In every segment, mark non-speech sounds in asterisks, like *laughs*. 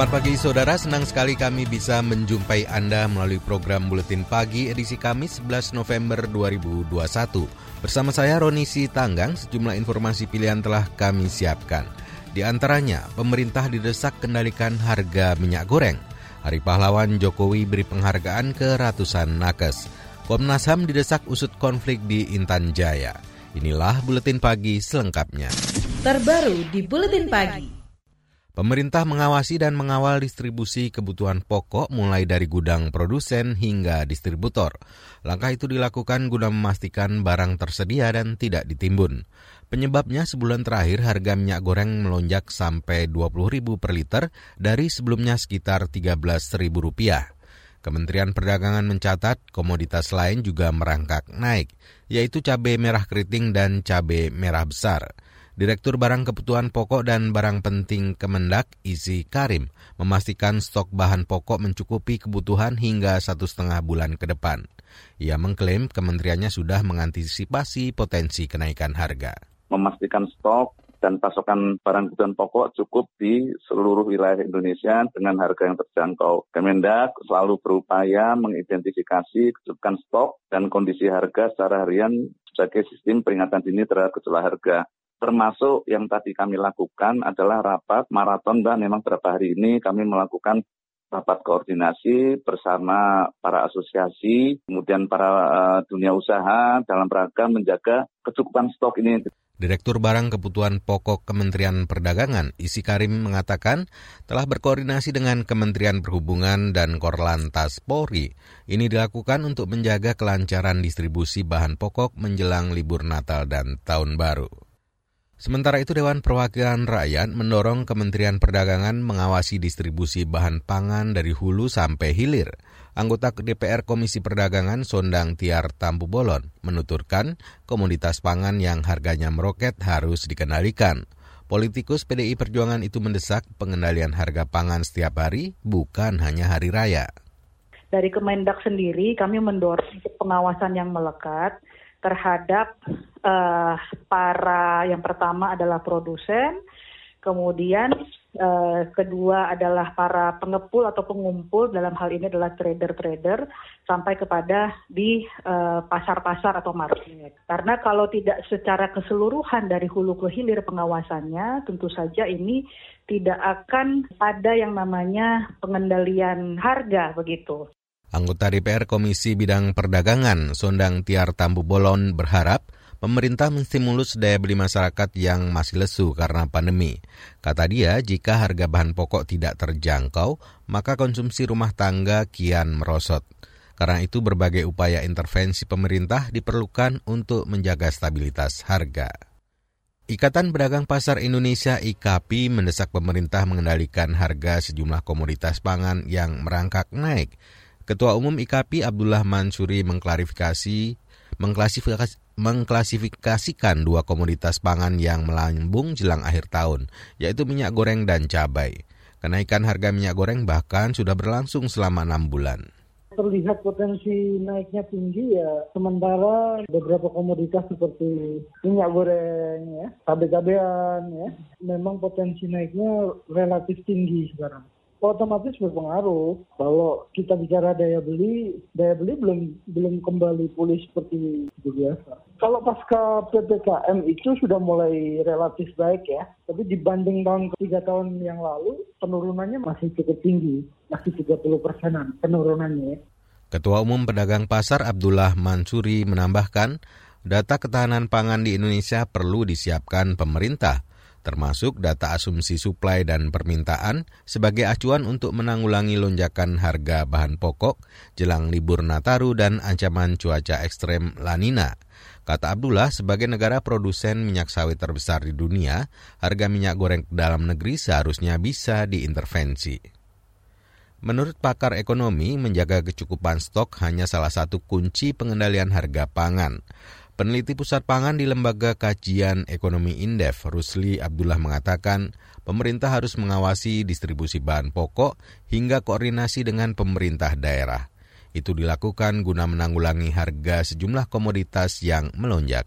Selamat pagi saudara, senang sekali kami bisa menjumpai Anda melalui program Buletin Pagi edisi Kamis 11 November 2021. Bersama saya Roni Tanggang, sejumlah informasi pilihan telah kami siapkan. Di antaranya, pemerintah didesak kendalikan harga minyak goreng. Hari Pahlawan Jokowi beri penghargaan ke ratusan nakes. Komnas HAM didesak usut konflik di Intan Jaya. Inilah Buletin Pagi selengkapnya. Terbaru di Buletin Pagi. Pemerintah mengawasi dan mengawal distribusi kebutuhan pokok mulai dari gudang produsen hingga distributor. Langkah itu dilakukan guna memastikan barang tersedia dan tidak ditimbun. Penyebabnya sebulan terakhir harga minyak goreng melonjak sampai Rp20.000 per liter dari sebelumnya sekitar Rp13.000. Kementerian Perdagangan mencatat komoditas lain juga merangkak naik, yaitu cabai merah keriting dan cabai merah besar. Direktur Barang Kebutuhan Pokok dan Barang Penting Kemendak, Izi Karim, memastikan stok bahan pokok mencukupi kebutuhan hingga satu setengah bulan ke depan. Ia mengklaim kementeriannya sudah mengantisipasi potensi kenaikan harga. Memastikan stok dan pasokan barang kebutuhan pokok cukup di seluruh wilayah Indonesia dengan harga yang terjangkau. Kemendak selalu berupaya mengidentifikasi kecukupan stok dan kondisi harga secara harian sebagai sistem peringatan dini terhadap gejolak harga termasuk yang tadi kami lakukan adalah rapat maraton dan memang beberapa hari ini kami melakukan rapat koordinasi bersama para asosiasi, kemudian para uh, dunia usaha dalam rangka menjaga kecukupan stok ini. Direktur Barang Kebutuhan Pokok Kementerian Perdagangan, Isi Karim mengatakan telah berkoordinasi dengan Kementerian Perhubungan dan Korlantas Polri. Ini dilakukan untuk menjaga kelancaran distribusi bahan pokok menjelang libur Natal dan Tahun Baru. Sementara itu Dewan Perwakilan Rakyat mendorong Kementerian Perdagangan mengawasi distribusi bahan pangan dari hulu sampai hilir. Anggota DPR Komisi Perdagangan Sondang Tiar Tampu Bolon menuturkan komoditas pangan yang harganya meroket harus dikendalikan. Politikus PDI Perjuangan itu mendesak pengendalian harga pangan setiap hari, bukan hanya hari raya. Dari Kemendak sendiri kami mendorong pengawasan yang melekat terhadap uh, para yang pertama adalah produsen, kemudian uh, kedua adalah para pengepul atau pengumpul dalam hal ini adalah trader-trader sampai kepada di eh, pasar-pasar uh, atau market. Karena kalau tidak secara keseluruhan dari hulu ke hilir pengawasannya, tentu saja ini tidak akan ada yang namanya pengendalian harga begitu. Anggota DPR Komisi Bidang Perdagangan, Sondang Tiar Tambu Bolon berharap pemerintah menstimulus daya beli masyarakat yang masih lesu karena pandemi. Kata dia, jika harga bahan pokok tidak terjangkau, maka konsumsi rumah tangga kian merosot. Karena itu berbagai upaya intervensi pemerintah diperlukan untuk menjaga stabilitas harga. Ikatan Pedagang Pasar Indonesia IKAPI mendesak pemerintah mengendalikan harga sejumlah komoditas pangan yang merangkak naik. Ketua Umum IKAPI Abdullah Mansuri mengklarifikasi mengklasifikasi, mengklasifikasikan dua komoditas pangan yang melambung jelang akhir tahun, yaitu minyak goreng dan cabai. Kenaikan harga minyak goreng bahkan sudah berlangsung selama enam bulan terlihat potensi naiknya tinggi ya sementara beberapa komoditas seperti minyak goreng ya cabai-cabean ya memang potensi naiknya relatif tinggi sekarang otomatis berpengaruh kalau kita bicara daya beli, daya beli belum belum kembali pulih seperti biasa. Kalau pasca PPKM itu sudah mulai relatif baik ya, tapi dibanding tahun tiga tahun yang lalu penurunannya masih cukup tinggi, masih 30 persenan penurunannya. Ya. Ketua Umum Pedagang Pasar Abdullah Mansuri menambahkan, data ketahanan pangan di Indonesia perlu disiapkan pemerintah termasuk data asumsi suplai dan permintaan sebagai acuan untuk menanggulangi lonjakan harga bahan pokok jelang libur Nataru dan ancaman cuaca ekstrem Lanina. Kata Abdullah, sebagai negara produsen minyak sawit terbesar di dunia, harga minyak goreng dalam negeri seharusnya bisa diintervensi. Menurut pakar ekonomi, menjaga kecukupan stok hanya salah satu kunci pengendalian harga pangan. Peneliti Pusat Pangan di Lembaga Kajian Ekonomi Indef, Rusli Abdullah mengatakan, pemerintah harus mengawasi distribusi bahan pokok hingga koordinasi dengan pemerintah daerah. Itu dilakukan guna menanggulangi harga sejumlah komoditas yang melonjak.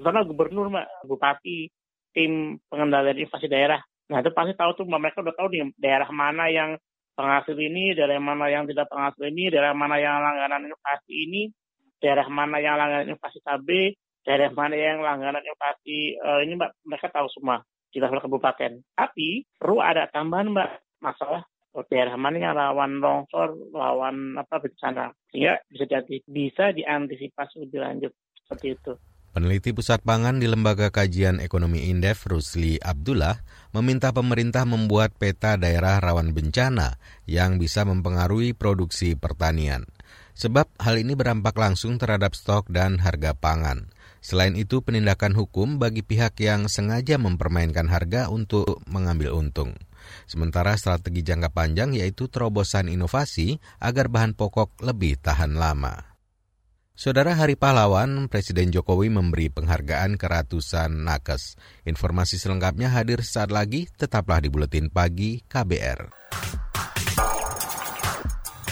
Karena gubernur, Mbak, bupati, tim pengendalian inflasi daerah. Nah itu pasti tahu tuh mereka udah tahu nih daerah mana yang penghasil ini, daerah mana yang tidak penghasil ini, daerah mana yang langganan inflasi ini, daerah mana yang langganan inflasi cabai, daerah mana yang langganan inflasi uh, ini mbak mereka tahu semua di level kabupaten. Tapi perlu ada tambahan mbak masalah daerah mana yang rawan longsor, rawan apa bencana, sehingga bisa jadi bisa diantisipasi lebih lanjut seperti itu. Peneliti Pusat Pangan di Lembaga Kajian Ekonomi Indef, Rusli Abdullah, meminta pemerintah membuat peta daerah rawan bencana yang bisa mempengaruhi produksi pertanian. Sebab hal ini berdampak langsung terhadap stok dan harga pangan. Selain itu, penindakan hukum bagi pihak yang sengaja mempermainkan harga untuk mengambil untung. Sementara strategi jangka panjang yaitu terobosan inovasi agar bahan pokok lebih tahan lama. Saudara Hari Pahlawan, Presiden Jokowi memberi penghargaan ke ratusan nakes. Informasi selengkapnya hadir saat lagi, tetaplah di Buletin Pagi KBR.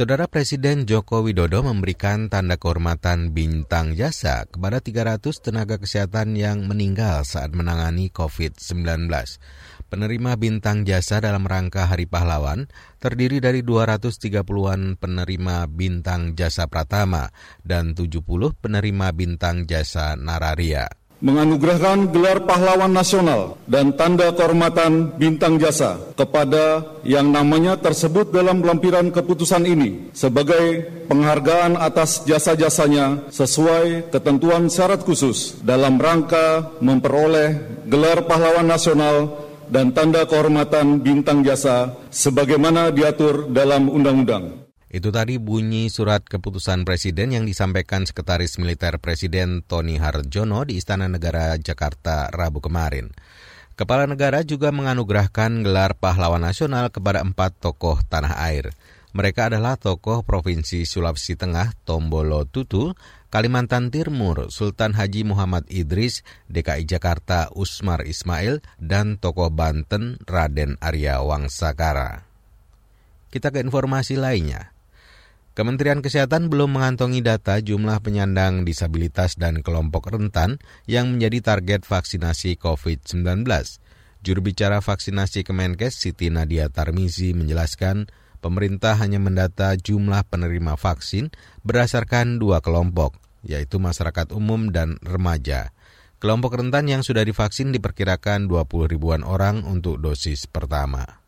Saudara Presiden Joko Widodo memberikan tanda kehormatan bintang jasa kepada 300 tenaga kesehatan yang meninggal saat menangani COVID-19. Penerima bintang jasa dalam rangka Hari Pahlawan terdiri dari 230-an penerima bintang jasa Pratama dan 70 penerima bintang jasa Nararia menganugerahkan gelar pahlawan nasional dan tanda kehormatan bintang jasa kepada yang namanya tersebut dalam lampiran keputusan ini sebagai penghargaan atas jasa-jasanya sesuai ketentuan syarat khusus dalam rangka memperoleh gelar pahlawan nasional dan tanda kehormatan bintang jasa sebagaimana diatur dalam undang-undang. Itu tadi bunyi surat keputusan Presiden yang disampaikan Sekretaris Militer Presiden Tony Harjono di Istana Negara Jakarta Rabu kemarin. Kepala negara juga menganugerahkan gelar pahlawan nasional kepada empat tokoh tanah air. Mereka adalah tokoh Provinsi Sulawesi Tengah Tombolo Tutu, Kalimantan Timur Sultan Haji Muhammad Idris, DKI Jakarta Usmar Ismail, dan tokoh Banten Raden Arya Wangsakara. Kita ke informasi lainnya. Kementerian Kesehatan belum mengantongi data jumlah penyandang disabilitas dan kelompok rentan yang menjadi target vaksinasi COVID-19. Juru bicara vaksinasi Kemenkes Siti Nadia Tarmizi menjelaskan pemerintah hanya mendata jumlah penerima vaksin berdasarkan dua kelompok, yaitu masyarakat umum dan remaja. Kelompok rentan yang sudah divaksin diperkirakan 20 ribuan orang untuk dosis pertama.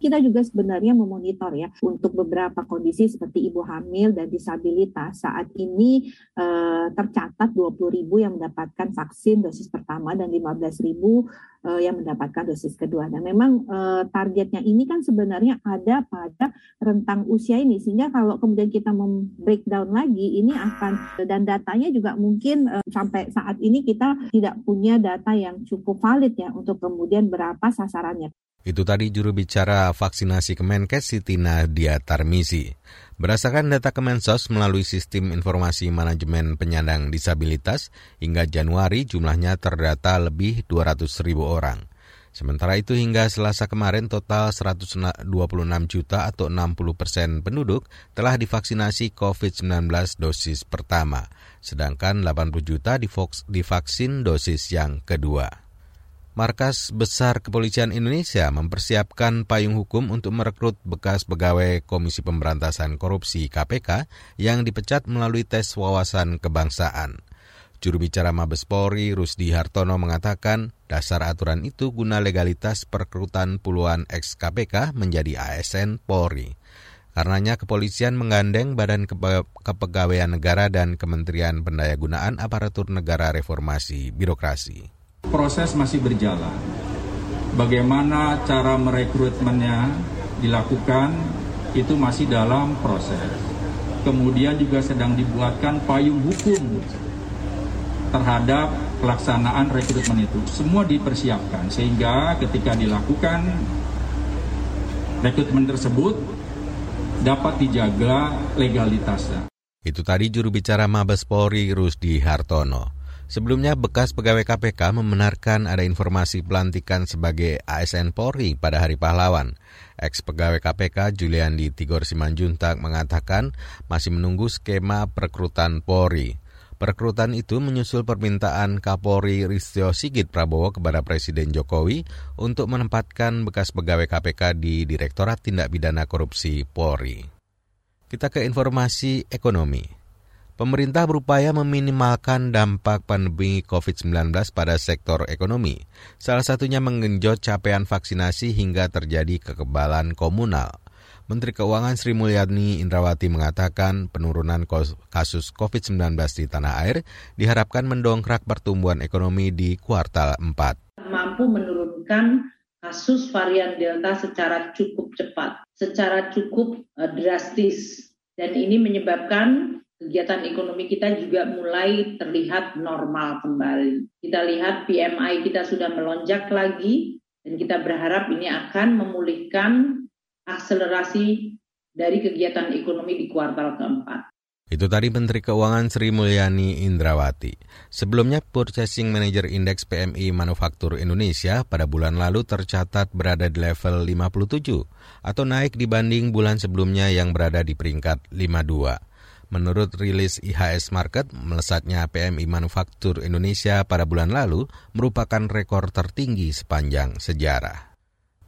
Kita juga sebenarnya memonitor ya untuk beberapa kondisi seperti ibu hamil dan disabilitas saat ini eh, tercatat 20 ribu yang mendapatkan vaksin dosis pertama dan 15 ribu eh, yang mendapatkan dosis kedua. Dan memang eh, targetnya ini kan sebenarnya ada pada rentang usia ini sehingga kalau kemudian kita membreakdown lagi ini akan dan datanya juga mungkin eh, sampai saat ini kita tidak punya data yang cukup valid ya untuk kemudian berapa sasarannya. Itu tadi juru bicara vaksinasi Kemenkes Siti Nadia Tarmizi. Berdasarkan data Kemensos melalui sistem informasi manajemen penyandang disabilitas, hingga Januari jumlahnya terdata lebih 200 ribu orang. Sementara itu hingga selasa kemarin total 126 juta atau 60 persen penduduk telah divaksinasi COVID-19 dosis pertama, sedangkan 80 juta divaksin dosis yang kedua. Markas Besar Kepolisian Indonesia mempersiapkan payung hukum untuk merekrut bekas pegawai Komisi Pemberantasan Korupsi KPK yang dipecat melalui tes wawasan kebangsaan. Juru bicara Mabes Polri Rusdi Hartono mengatakan dasar aturan itu guna legalitas perekrutan puluhan ex KPK menjadi ASN Polri. Karenanya kepolisian menggandeng Badan Kepegawaian Negara dan Kementerian Pendayagunaan Aparatur Negara Reformasi Birokrasi proses masih berjalan. bagaimana cara merekrutmennya dilakukan itu masih dalam proses. Kemudian juga sedang dibuatkan payung hukum terhadap pelaksanaan rekrutmen itu. Semua dipersiapkan sehingga ketika dilakukan rekrutmen tersebut dapat dijaga legalitasnya. Itu tadi juru bicara Mabes Polri Rusdi Hartono. Sebelumnya, bekas pegawai KPK membenarkan ada informasi pelantikan sebagai ASN Polri pada Hari Pahlawan. Ex pegawai KPK Juliandi Tigor Simanjuntak mengatakan masih menunggu skema perekrutan Polri. Perekrutan itu menyusul permintaan Kapolri Ristio Sigit Prabowo kepada Presiden Jokowi untuk menempatkan bekas pegawai KPK di Direktorat Tindak Pidana Korupsi Polri. Kita ke informasi ekonomi. Pemerintah berupaya meminimalkan dampak pandemi COVID-19 pada sektor ekonomi, salah satunya menggenjot capaian vaksinasi hingga terjadi kekebalan komunal. Menteri Keuangan Sri Mulyani Indrawati mengatakan penurunan kasus COVID-19 di tanah air diharapkan mendongkrak pertumbuhan ekonomi di kuartal 4. Mampu menurunkan kasus varian Delta secara cukup cepat, secara cukup uh, drastis. Dan ini menyebabkan kegiatan ekonomi kita juga mulai terlihat normal kembali. Kita lihat PMI kita sudah melonjak lagi dan kita berharap ini akan memulihkan akselerasi dari kegiatan ekonomi di kuartal keempat. Itu tadi Menteri Keuangan Sri Mulyani Indrawati. Sebelumnya, Purchasing Manager Index PMI Manufaktur Indonesia pada bulan lalu tercatat berada di level 57 atau naik dibanding bulan sebelumnya yang berada di peringkat 52. Menurut rilis IHS Market, melesatnya PMI Manufaktur Indonesia pada bulan lalu merupakan rekor tertinggi sepanjang sejarah.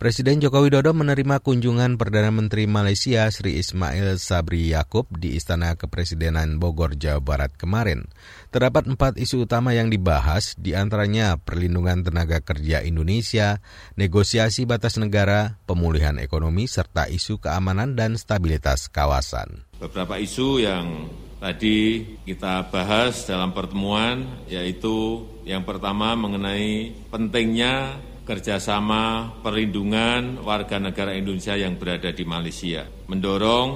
Presiden Joko Widodo menerima kunjungan Perdana Menteri Malaysia Sri Ismail Sabri Yaakob di Istana Kepresidenan Bogor, Jawa Barat kemarin. Terdapat empat isu utama yang dibahas, di antaranya perlindungan tenaga kerja Indonesia, negosiasi batas negara, pemulihan ekonomi, serta isu keamanan dan stabilitas kawasan. Beberapa isu yang tadi kita bahas dalam pertemuan, yaitu yang pertama mengenai pentingnya kerjasama perlindungan warga negara Indonesia yang berada di Malaysia, mendorong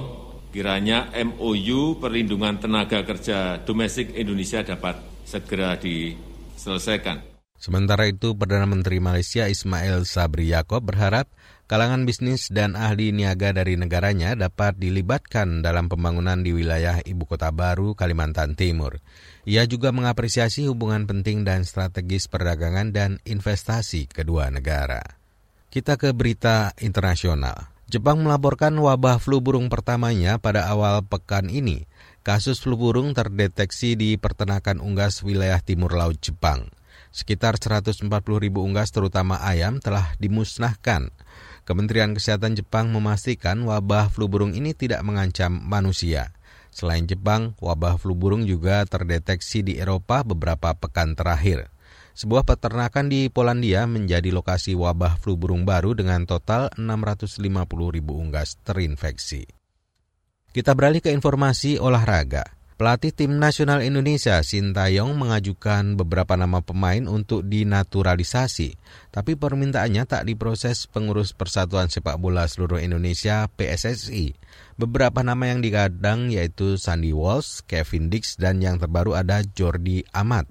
kiranya MOU perlindungan tenaga kerja domestik Indonesia dapat segera diselesaikan. Sementara itu, Perdana Menteri Malaysia Ismail Sabri Yaakob berharap kalangan bisnis dan ahli niaga dari negaranya dapat dilibatkan dalam pembangunan di wilayah ibu kota baru Kalimantan Timur. Ia juga mengapresiasi hubungan penting dan strategis perdagangan dan investasi kedua negara. Kita ke berita internasional. Jepang melaporkan wabah flu burung pertamanya pada awal pekan ini. Kasus flu burung terdeteksi di peternakan unggas wilayah timur laut Jepang. Sekitar 140 ribu unggas terutama ayam telah dimusnahkan. Kementerian Kesehatan Jepang memastikan wabah flu burung ini tidak mengancam manusia. Selain Jepang, wabah flu burung juga terdeteksi di Eropa beberapa pekan terakhir. Sebuah peternakan di Polandia menjadi lokasi wabah flu burung baru dengan total 650 ribu unggas terinfeksi. Kita beralih ke informasi olahraga. Pelatih tim nasional Indonesia Sintayong mengajukan beberapa nama pemain untuk dinaturalisasi, tapi permintaannya tak diproses pengurus Persatuan Sepak Bola Seluruh Indonesia PSSI. Beberapa nama yang digadang yaitu Sandy Walsh, Kevin Dix, dan yang terbaru ada Jordi Amat.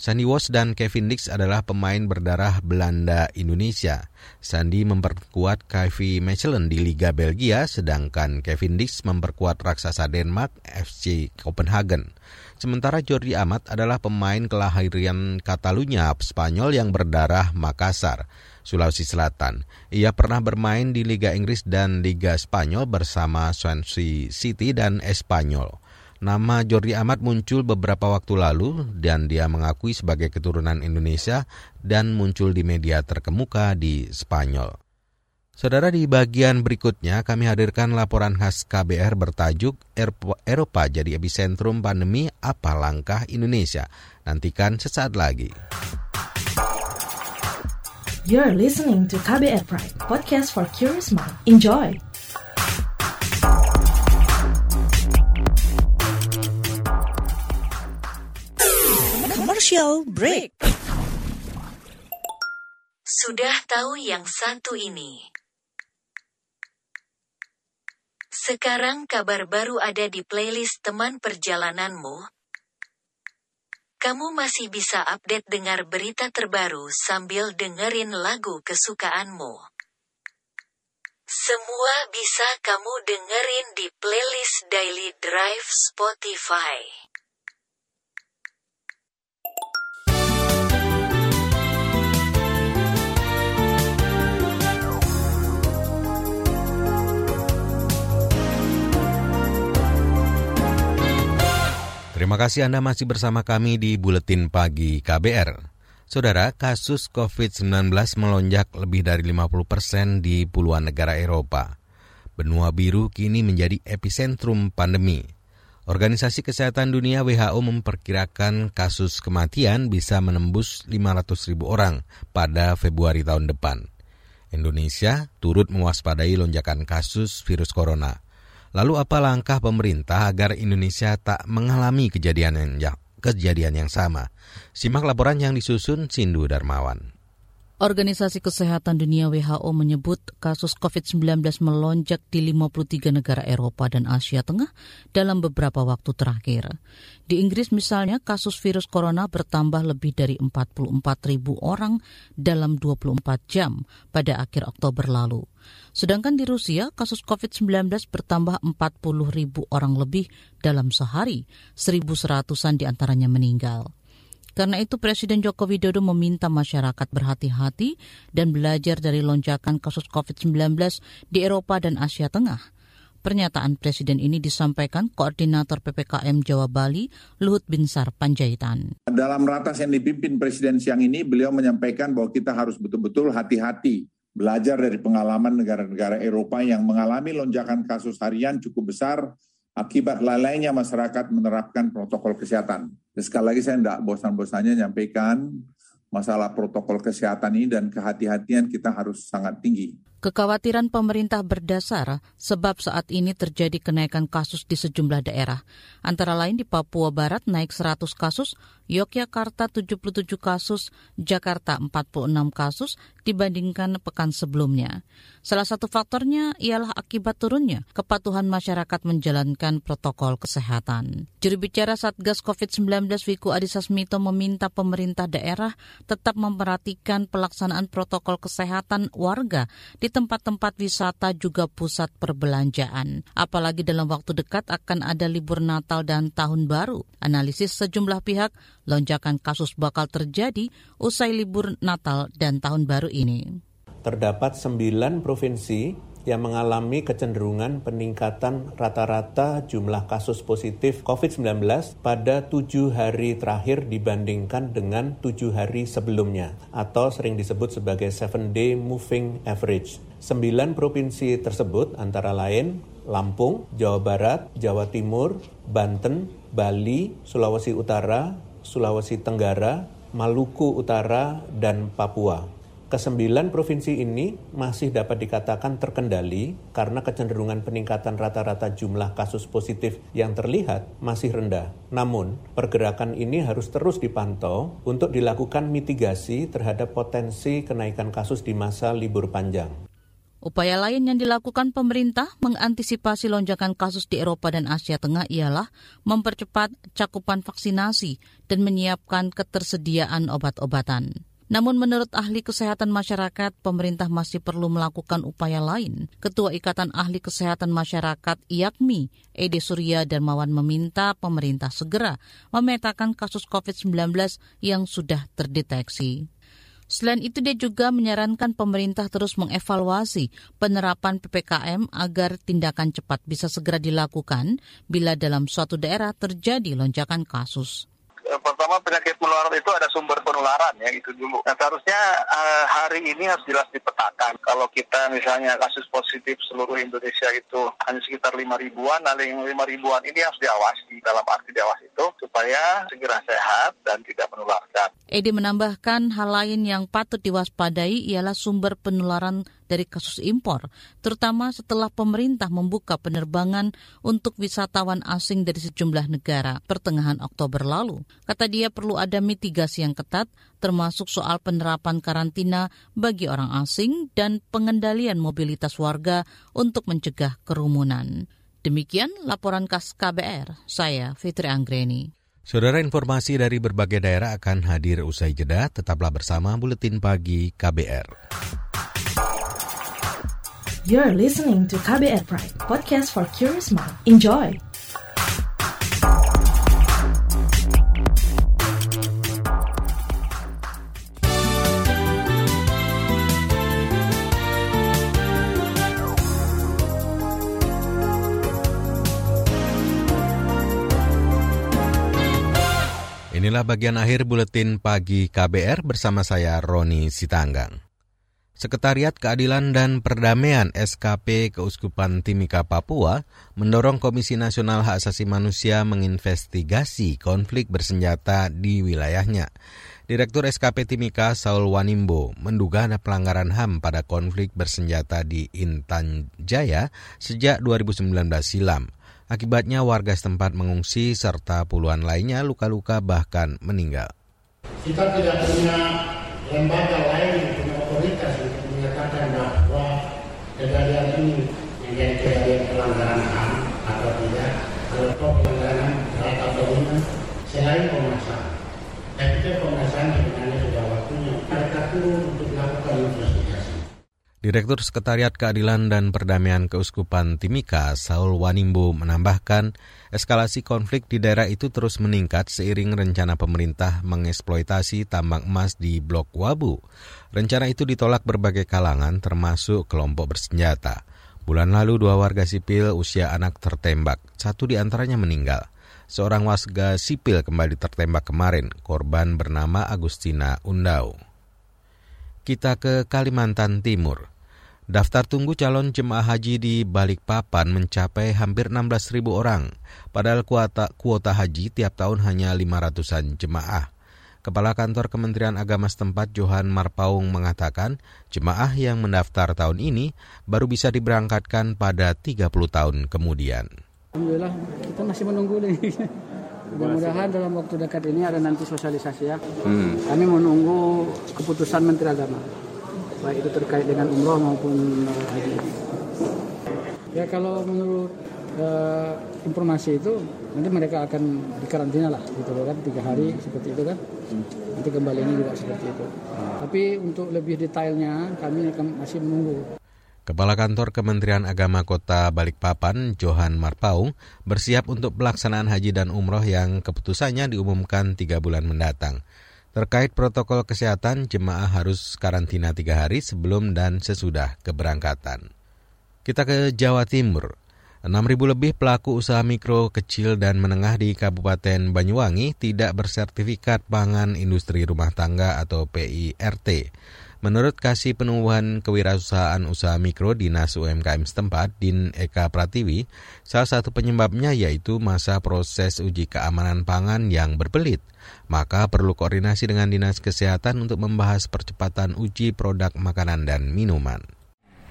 Sandy Walsh dan Kevin Dix adalah pemain berdarah Belanda Indonesia. Sandy memperkuat Kevin Mechelen di Liga Belgia, sedangkan Kevin Dix memperkuat raksasa Denmark FC Copenhagen. Sementara Jordi Amat adalah pemain kelahiran Catalunya Spanyol yang berdarah Makassar, Sulawesi Selatan. Ia pernah bermain di Liga Inggris dan Liga Spanyol bersama Swansea City dan Espanyol. Nama Jordi Amat muncul beberapa waktu lalu dan dia mengakui sebagai keturunan Indonesia dan muncul di media terkemuka di Spanyol. Saudara di bagian berikutnya kami hadirkan laporan khas KBR bertajuk Eropa jadi epicentrum pandemi apa langkah Indonesia. Nantikan sesaat lagi. You're listening to KBR Pride, podcast for curious mind. Enjoy! Commercial break. Sudah tahu yang satu ini. Sekarang kabar baru ada di playlist teman perjalananmu. Kamu masih bisa update dengar berita terbaru sambil dengerin lagu kesukaanmu. Semua bisa kamu dengerin di playlist Daily Drive Spotify. Terima kasih Anda masih bersama kami di Buletin Pagi KBR. Saudara, kasus COVID-19 melonjak lebih dari 50 persen di puluhan negara Eropa. Benua biru kini menjadi epicentrum pandemi. Organisasi Kesehatan Dunia WHO memperkirakan kasus kematian bisa menembus 500 ribu orang pada Februari tahun depan. Indonesia turut mewaspadai lonjakan kasus virus corona. Lalu apa langkah pemerintah agar Indonesia tak mengalami kejadian yang, kejadian yang sama? Simak laporan yang disusun Sindu Darmawan. Organisasi Kesehatan Dunia WHO menyebut kasus COVID-19 melonjak di 53 negara Eropa dan Asia Tengah dalam beberapa waktu terakhir. Di Inggris misalnya, kasus virus corona bertambah lebih dari 44 ribu orang dalam 24 jam pada akhir Oktober lalu. Sedangkan di Rusia, kasus COVID-19 bertambah 40 ribu orang lebih dalam sehari, 1.100-an di antaranya meninggal. Karena itu Presiden Joko Widodo meminta masyarakat berhati-hati dan belajar dari lonjakan kasus COVID-19 di Eropa dan Asia Tengah. Pernyataan Presiden ini disampaikan Koordinator PPKM Jawa Bali, Luhut Binsar Panjaitan. Dalam ratas yang dipimpin Presiden siang ini, beliau menyampaikan bahwa kita harus betul-betul hati-hati belajar dari pengalaman negara-negara Eropa yang mengalami lonjakan kasus harian cukup besar akibat lalainya masyarakat menerapkan protokol kesehatan. Sekali lagi saya tidak bosan-bosannya nyampaikan masalah protokol kesehatan ini dan kehati-hatian kita harus sangat tinggi. Kekhawatiran pemerintah berdasar sebab saat ini terjadi kenaikan kasus di sejumlah daerah. Antara lain di Papua Barat naik 100 kasus, Yogyakarta 77 kasus, Jakarta 46 kasus dibandingkan pekan sebelumnya. Salah satu faktornya ialah akibat turunnya kepatuhan masyarakat menjalankan protokol kesehatan. Juru bicara Satgas COVID-19 Wiku Adhisa Smito meminta pemerintah daerah tetap memperhatikan pelaksanaan protokol kesehatan warga di tempat-tempat wisata juga pusat perbelanjaan. Apalagi dalam waktu dekat akan ada libur Natal dan Tahun Baru. Analisis sejumlah pihak, lonjakan kasus bakal terjadi usai libur Natal dan Tahun Baru ini. Terdapat sembilan provinsi yang mengalami kecenderungan peningkatan rata-rata jumlah kasus positif COVID-19 pada tujuh hari terakhir dibandingkan dengan tujuh hari sebelumnya, atau sering disebut sebagai seven day moving average. Sembilan provinsi tersebut antara lain Lampung, Jawa Barat, Jawa Timur, Banten, Bali, Sulawesi Utara, Sulawesi Tenggara, Maluku Utara, dan Papua. Kesembilan provinsi ini masih dapat dikatakan terkendali karena kecenderungan peningkatan rata-rata jumlah kasus positif yang terlihat masih rendah. Namun, pergerakan ini harus terus dipantau untuk dilakukan mitigasi terhadap potensi kenaikan kasus di masa libur panjang. Upaya lain yang dilakukan pemerintah mengantisipasi lonjakan kasus di Eropa dan Asia Tengah ialah mempercepat cakupan vaksinasi dan menyiapkan ketersediaan obat-obatan. Namun menurut ahli kesehatan masyarakat, pemerintah masih perlu melakukan upaya lain. Ketua Ikatan Ahli Kesehatan Masyarakat IAKMI, Ede Surya Darmawan meminta pemerintah segera memetakan kasus COVID-19 yang sudah terdeteksi. Selain itu, dia juga menyarankan pemerintah terus mengevaluasi penerapan PPKM agar tindakan cepat bisa segera dilakukan bila dalam suatu daerah terjadi lonjakan kasus pertama penyakit menular itu ada sumber penularan ya itu dulu. Nah seharusnya uh, hari ini harus jelas dipetakan. Kalau kita misalnya kasus positif seluruh Indonesia itu hanya sekitar lima ribuan, nah lima ribuan ini harus diawasi dalam arti diawasi itu supaya segera sehat dan tidak menularkan. Edi menambahkan hal lain yang patut diwaspadai ialah sumber penularan dari kasus impor, terutama setelah pemerintah membuka penerbangan untuk wisatawan asing dari sejumlah negara pertengahan Oktober lalu. Kata dia perlu ada mitigasi yang ketat, termasuk soal penerapan karantina bagi orang asing dan pengendalian mobilitas warga untuk mencegah kerumunan. Demikian laporan khas KBR, saya Fitri Anggreni. Saudara informasi dari berbagai daerah akan hadir usai jeda, tetaplah bersama Buletin Pagi KBR. You're listening to KBR Pride, podcast for curious mind. Enjoy! Inilah bagian akhir buletin pagi KBR bersama saya Roni Sitanggang. Sekretariat Keadilan dan Perdamaian SKP Keuskupan Timika Papua mendorong Komisi Nasional Hak Asasi Manusia menginvestigasi konflik bersenjata di wilayahnya. Direktur SKP Timika Saul Wanimbo menduga ada pelanggaran HAM pada konflik bersenjata di Intan Jaya sejak 2019 silam. Akibatnya warga setempat mengungsi serta puluhan lainnya luka-luka bahkan meninggal. Kita tidak punya lembaga lain, punya otoritas untuk menyatakan bahwa kejadian ini menjadi kejadian pelanggaran HAM atau tidak. Kalau toh pelanggaran berat atau ringan, selain Komnas HAM. Saya pikir Komnas HAM sebenarnya sudah waktunya mereka turun untuk melakukan investigasi. Direktur Sekretariat Keadilan dan Perdamaian Keuskupan Timika, Saul Wanimbo, menambahkan eskalasi konflik di daerah itu terus meningkat seiring rencana pemerintah mengeksploitasi tambang emas di Blok Wabu. Rencana itu ditolak berbagai kalangan termasuk kelompok bersenjata. Bulan lalu dua warga sipil usia anak tertembak, satu di antaranya meninggal. Seorang warga sipil kembali tertembak kemarin, korban bernama Agustina Undau. Kita ke Kalimantan Timur. Daftar tunggu calon jemaah haji di Balikpapan mencapai hampir 16.000 orang, padahal kuota, kuota haji tiap tahun hanya 500-an jemaah. Kepala Kantor Kementerian Agama setempat Johan Marpaung mengatakan, jemaah yang mendaftar tahun ini baru bisa diberangkatkan pada 30 tahun kemudian. Alhamdulillah, kita masih menunggu nih. *laughs* Mudah-mudahan dalam waktu dekat ini ada nanti sosialisasi ya. Hmm. Kami menunggu keputusan Menteri Agama, baik itu terkait dengan umroh maupun uh, haji. Ya kalau menurut uh, informasi itu nanti mereka akan dikarantina lah gitu kan tiga hari seperti itu kan. Nanti kembali ini juga seperti itu. Tapi untuk lebih detailnya kami akan masih menunggu. Kepala Kantor Kementerian Agama Kota Balikpapan, Johan Marpaung, bersiap untuk pelaksanaan haji dan umroh yang keputusannya diumumkan tiga bulan mendatang. Terkait protokol kesehatan, jemaah harus karantina tiga hari sebelum dan sesudah keberangkatan. Kita ke Jawa Timur. 6.000 lebih pelaku usaha mikro, kecil, dan menengah di Kabupaten Banyuwangi tidak bersertifikat pangan industri rumah tangga atau PIRT. Menurut Kasih Penumbuhan Kewirausahaan Usaha Mikro Dinas UMKM setempat, Din Eka Pratiwi, salah satu penyebabnya yaitu masa proses uji keamanan pangan yang berbelit. Maka perlu koordinasi dengan Dinas Kesehatan untuk membahas percepatan uji produk makanan dan minuman.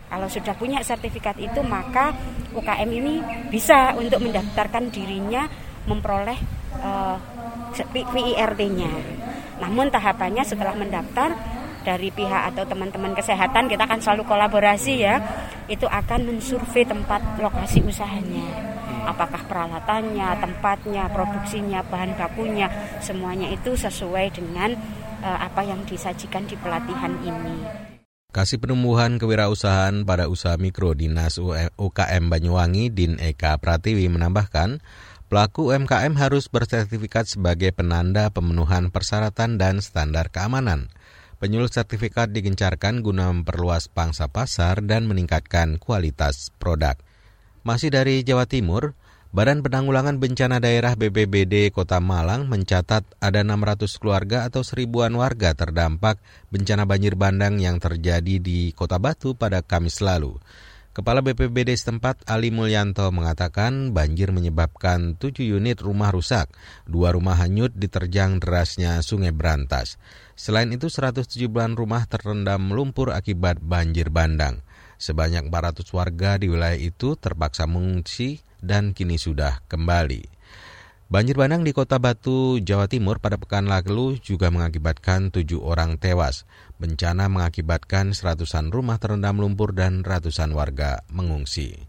Kalau sudah punya sertifikat itu, maka UKM ini bisa untuk mendaftarkan dirinya memperoleh uh, PIRT-nya. Namun tahapannya setelah mendaftar dari pihak atau teman-teman kesehatan kita akan selalu kolaborasi ya itu akan mensurvei tempat lokasi usahanya apakah peralatannya, tempatnya, produksinya, bahan bakunya semuanya itu sesuai dengan uh, apa yang disajikan di pelatihan ini. Kasih Penumbuhan Kewirausahaan pada Usaha Mikro Dinas UKM Banyuwangi Din Eka Pratiwi menambahkan, pelaku UMKM harus bersertifikat sebagai penanda pemenuhan persyaratan dan standar keamanan. Penyuluh sertifikat digencarkan guna memperluas pangsa pasar dan meningkatkan kualitas produk. Masih dari Jawa Timur, Badan Penanggulangan Bencana Daerah BPBD Kota Malang mencatat ada 600 keluarga atau seribuan warga terdampak bencana banjir bandang yang terjadi di Kota Batu pada Kamis lalu. Kepala BPBD setempat Ali Mulyanto mengatakan banjir menyebabkan tujuh unit rumah rusak, dua rumah hanyut diterjang derasnya sungai Berantas. Selain itu 170-an rumah terendam lumpur akibat banjir bandang. Sebanyak 400 warga di wilayah itu terpaksa mengungsi dan kini sudah kembali. Banjir bandang di kota Batu, Jawa Timur pada pekan lalu juga mengakibatkan tujuh orang tewas. Bencana mengakibatkan seratusan rumah terendam lumpur dan ratusan warga mengungsi.